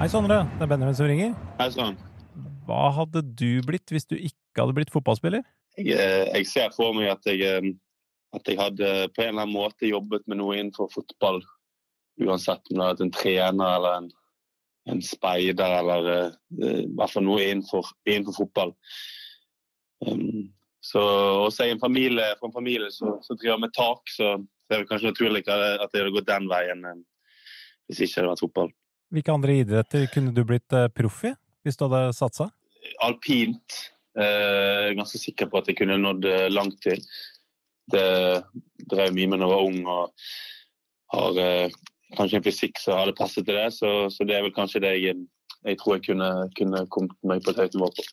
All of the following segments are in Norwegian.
Hei, Sondre. Det er Benjamin som ringer. Hei sann. Hva hadde du blitt hvis du ikke hadde blitt fotballspiller? Jeg, eh, jeg ser for meg at jeg, eh, at jeg hadde på en eller annen måte jobbet med noe innenfor fotball. Uansett om det hadde vært en trener eller en, en speider eller uh, hvert fall noe innenfor, innenfor fotball. Um, så også jeg en familie, fra en familie som driver med tak, så er det kanskje naturlig at det hadde gått den veien hvis ikke det hadde vært fotball. Hvilke andre idretter kunne du blitt eh, proff i hvis du hadde satsa? alpint. Eh, Jeg er ganske sikker på at jeg kunne nådd eh, langt til. Det drev mye med da jeg var ung og har eh, kanskje en fysikk som hadde passet til det. Så, så det er vel kanskje det jeg, jeg tror jeg kunne, kunne kommet meg på et høyt nivå på.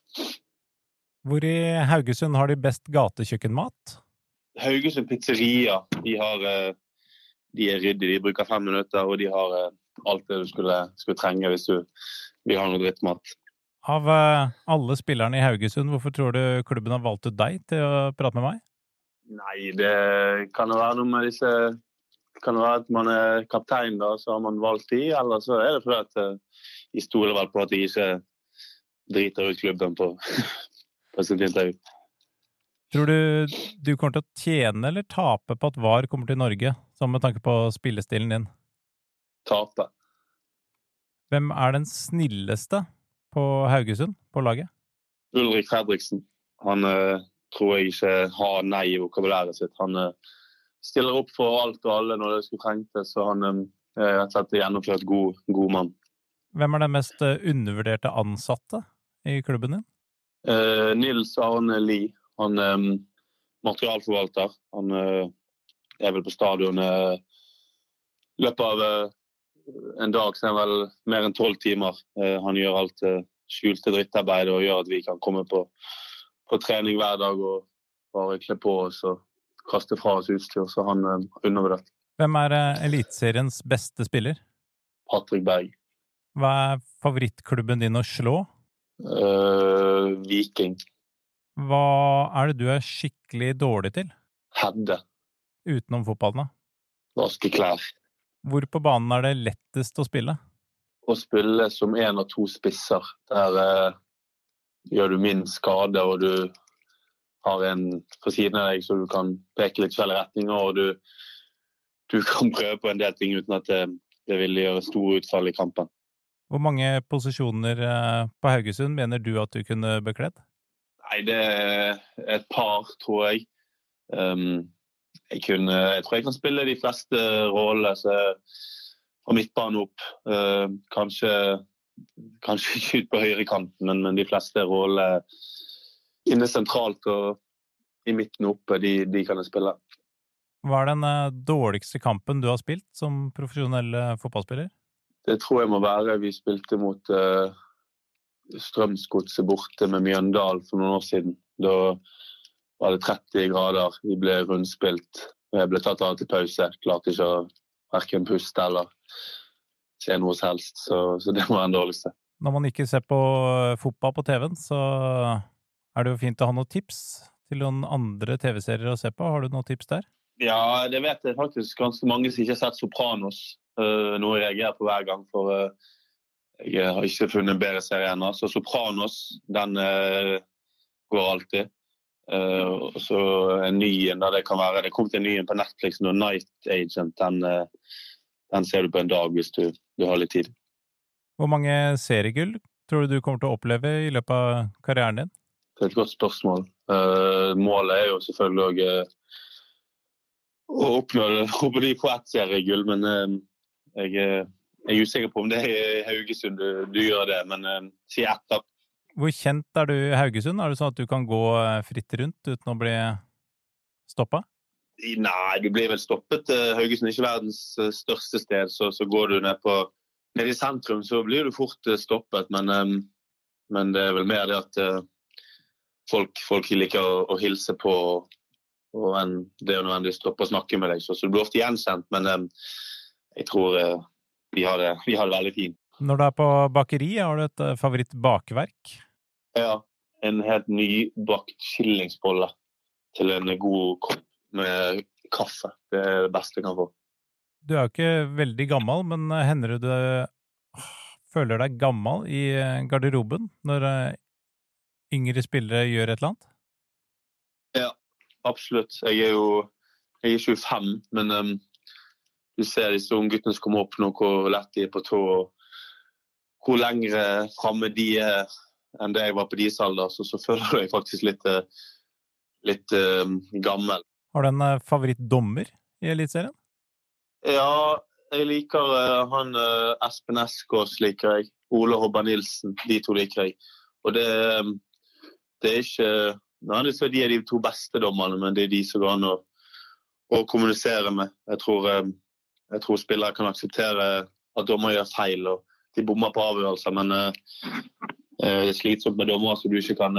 Hvor i Haugesund har de best gatekjøkkenmat? Haugesund pizzeria de, har, eh, de er ryddige. De bruker fem minutter, og de har eh, alt det du skulle, skulle trenge hvis du vil ha noe drittmat. Av eh, alle spillerne i Haugesund, hvorfor tror du klubben har valgt ut deg til å prate med meg? Nei, det kan jo være noe med disse kan det være at man er kaptein, da, så har man valgt de, eller så er det fordi at eh, de stoler vel på at de ikke driter ut klubben på, på sitt intervju. Tror du du kommer til å tjene eller tape på at VAR kommer til Norge, sånn med tanke på spillestilen din? Tape. Hvem er den snilleste på Haugesund, på laget? Ulrik Fredriksen. Han uh, tror jeg ikke har nei i vokabulæret sitt. Han uh, stiller opp for alt og alle når det skulle trengtes, så han eh, er rett og slett gjennomført god, god mann. Hvem er den mest undervurderte ansatte i klubben din? Uh, Nils Arne Lie. Han er materialforvalter. Han er vel på stadion eh, i løpet av en dag så er det vel mer enn tolv timer. Eh, han gjør alt eh, skjulte drittarbeid og gjør at vi kan komme på, på trening hver dag og bare kle på oss og kaste fra oss utstyr. Så han er undervurdert. Hvem er eh, Eliteseriens beste spiller? Patrick Berg. Hva er favorittklubben din å slå? Uh, Viking. Hva er det du er skikkelig dårlig til, Hedde. utenom fotballen? da? Vaske klær. Hvor på banen er det lettest å spille? å spille som én av to spisser. Der eh, gjør du minst skade, og du har en på siden av deg så du kan peke litt forskjellige retninger. Og du, du kan prøve på en del ting uten at det, det vil gjøre store utfall i kampen. Hvor mange posisjoner eh, på Haugesund mener du at du kunne bekledd? Nei, det er et par, tror jeg. Um, jeg, kunne, jeg tror jeg kan spille de fleste rollene. fra midtbanen opp. Uh, kanskje, kanskje ikke ut på høyrekanten, men, men de fleste rollene inne sentralt og i midten oppe, de, de kan jeg spille. Hva er den eh, dårligste kampen du har spilt som profesjonell eh, fotballspiller? Det tror jeg må være vi spilte mot uh, Strømsgodset borte med Mjøndalen for noen år siden. Da var det 30 grader, vi ble rundspilt. Jeg ble tatt av til pause. Klarte ikke å verken puste eller se noe som helst. Så, så det var den dårligste. Når man ikke ser på eh, fotball på TV-en, så er det jo fint å ha noen tips til noen andre TV-serier å se på. Har du noen tips der? Ja, det vet jeg faktisk ganske mange som ikke har sett Sopranos. Uh, noe jeg reagerer på hver gang, for uh, jeg har ikke funnet en bedre serie ennå. Så Sopranos, den uh, går alltid. Uh, så en ny en det kan være Det kom til en ny en på Netflix nå, Night Agent. Den, den ser du på en dag hvis du, du har litt tid. Hvor mange seriegull tror du du kommer til å oppleve i løpet av karrieren din? Det er et godt spørsmål. målet er jo selvfølgelig òg å oppnå oppnå de på ett seriegull, men jeg, jeg er usikker på om det er i Haugesund du, du gjør det. Men uh, si ett, da. Hvor kjent er du i Haugesund? Er det sånn at du kan gå fritt rundt uten å bli stoppa? Nei, du blir vel stoppet. Haugesund er ikke verdens største sted, så, så går du ned, på, ned i sentrum, så blir du fort stoppet. Men, men det er vel mer det at folk, folk, liker å, å hilse på, og enn det å nødvendigvis stoppe å snakke med deg. Så, så du blir ofte gjenkjent, men jeg tror vi, har det, vi har det veldig fint. Når du er på bakeri, har du et favorittbakverk? Ja, en helt nybakt skillingsbolle til en god kopp med kaffe. Det er det beste jeg kan få. Du er jo ikke veldig gammel, men hender det føler deg gammel i eh, garderoben når eh, yngre spillere gjør et eller annet? Ja, absolutt. Jeg er jo jeg er 25, men um, du ser disse unge guttene som kommer opp nå, hvor lett de er på tå. og Hvor lengre framme de er enn det jeg var på deres alder. Så, så føler jeg faktisk litt, eh, litt um, gammel. Har du en uh, favorittdommer i Eliteserien? Ja, jeg liker uh, han uh, Espen Eskås liker jeg. Ole Hobber Nilsen. De to liker jeg. Og det, det er ikke nødvendigvis de er de to beste dommerne, men det er de som går an å, å kommunisere med. Jeg tror, jeg tror spillere kan akseptere at dommer gjør feil og de bommer på avgjørelser, men er slitsomt med dommere som du ikke kan,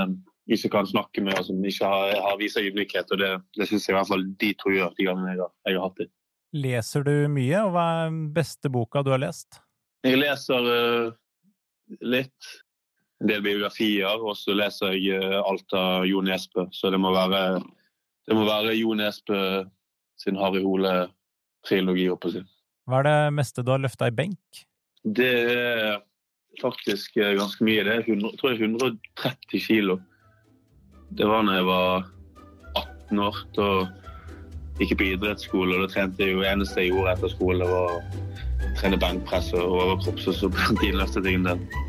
ikke kan snakke med, og som ikke har, har viser ydmykhet. og Det, det syns jeg i hvert fall de to gjør de gangene jeg har, jeg har hatt det. Leser du mye, og hva er den beste boka du har lest? Jeg leser uh, litt. En del biografier, og så leser jeg uh, alt av Jo Nesbø. Så det må være, det må være Jo Nesbø sin Harry Hole-trilogi, holdt på å si. Hva er det meste du har løfta i benk? Det er faktisk uh, ganske mye. Det er 100, jeg tror jeg er 130 kilo. Det var da jeg var 18 år. Da gikk jeg på idrettsskole, og da trente jeg jo eneste jeg gjorde etter skole, var å trene benkpress og overkropp. så på den tiden løftet jeg en del.